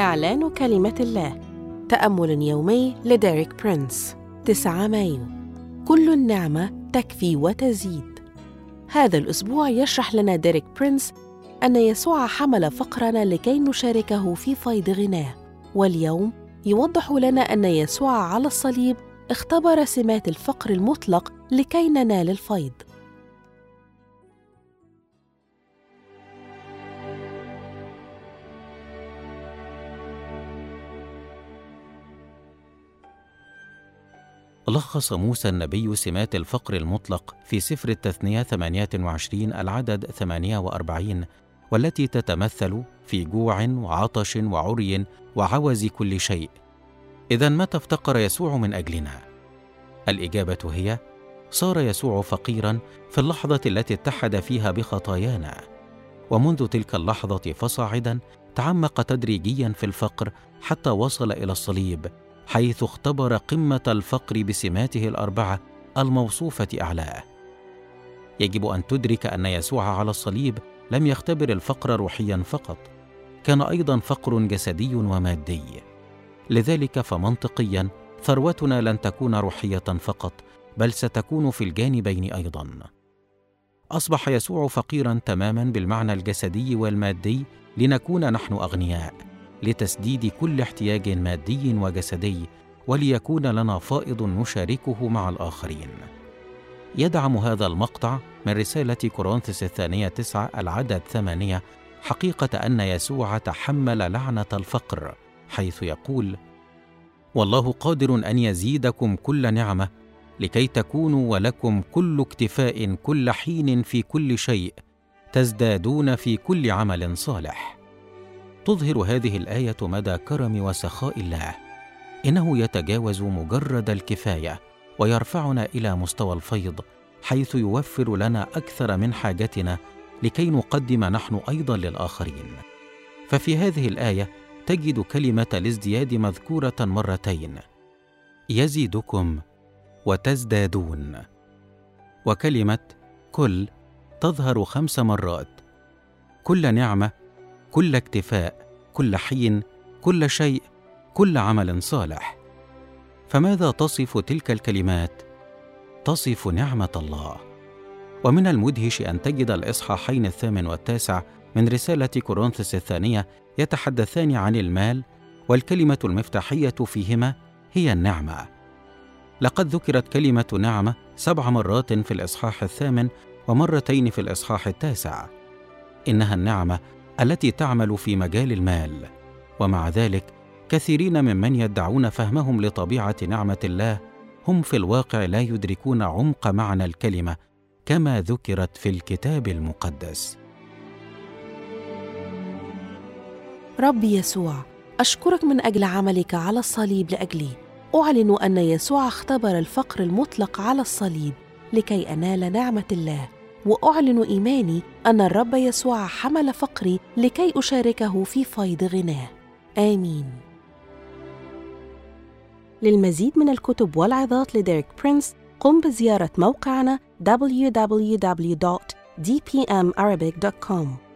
إعلان كلمة الله. تأمل يومي لديريك برينس 9 مايو. كل النعمة تكفي وتزيد. هذا الأسبوع يشرح لنا ديريك برينس أن يسوع حمل فقرنا لكي نشاركه في فيض غناه. واليوم يوضح لنا أن يسوع على الصليب اختبر سمات الفقر المطلق لكي ننال الفيض. لخص موسى النبي سمات الفقر المطلق في سفر التثنية 28 العدد 48 والتي تتمثل في جوع وعطش وعري وعوز كل شيء إذا متى افتقر يسوع من أجلنا؟ الإجابة هي: صار يسوع فقيرا في اللحظة التي اتحد فيها بخطايانا، ومنذ تلك اللحظة فصاعدا تعمق تدريجيا في الفقر حتى وصل إلى الصليب، حيث اختبر قمة الفقر بسماته الأربعة الموصوفة أعلاه. يجب أن تدرك أن يسوع على الصليب لم يختبر الفقر روحيا فقط، كان أيضا فقر جسدي ومادي. لذلك فمنطقيا ثروتنا لن تكون روحية فقط بل ستكون في الجانبين أيضا أصبح يسوع فقيرا تماما بالمعنى الجسدي والمادي لنكون نحن أغنياء لتسديد كل احتياج مادي وجسدي وليكون لنا فائض نشاركه مع الآخرين. يدعم هذا المقطع من رسالة كورنثس الثانية تسعة العدد ثمانية حقيقة أن يسوع تحمل لعنة الفقر حيث يقول والله قادر أن يزيدكم كل نعمة لكي تكونوا ولكم كل اكتفاء كل حين في كل شيء تزدادون في كل عمل صالح. تظهر هذه الآية مدى كرم وسخاء الله. إنه يتجاوز مجرد الكفاية ويرفعنا إلى مستوى الفيض حيث يوفر لنا أكثر من حاجتنا لكي نقدم نحن أيضا للآخرين. ففي هذه الآية تجد كلمة الازدياد مذكورة مرتين يزيدكم وتزدادون. وكلمة كل تظهر خمس مرات كل نعمة كل اكتفاء كل حين كل شيء كل عمل صالح فماذا تصف تلك الكلمات تصف نعمة الله ومن المدهش أن تجد الإصحاحين الثامن والتاسع من رسالة كورنثس الثانية يتحدثان عن المال والكلمة المفتاحية فيهما هي النعمة. لقد ذكرت كلمة نعمة سبع مرات في الإصحاح الثامن ومرتين في الإصحاح التاسع. إنها النعمة التي تعمل في مجال المال، ومع ذلك كثيرين ممن يدعون فهمهم لطبيعة نعمة الله هم في الواقع لا يدركون عمق معنى الكلمة كما ذكرت في الكتاب المقدس. رب يسوع أشكرك من أجل عملك على الصليب لأجلي. أعلن أن يسوع اختبر الفقر المطلق على الصليب لكي أنال نعمة الله. وأعلن إيماني أن الرب يسوع حمل فقري لكي أشاركه في فيض غناه. آمين. للمزيد من الكتب والعظات لديريك برينس قم بزيارة موقعنا www.dpmarabic.com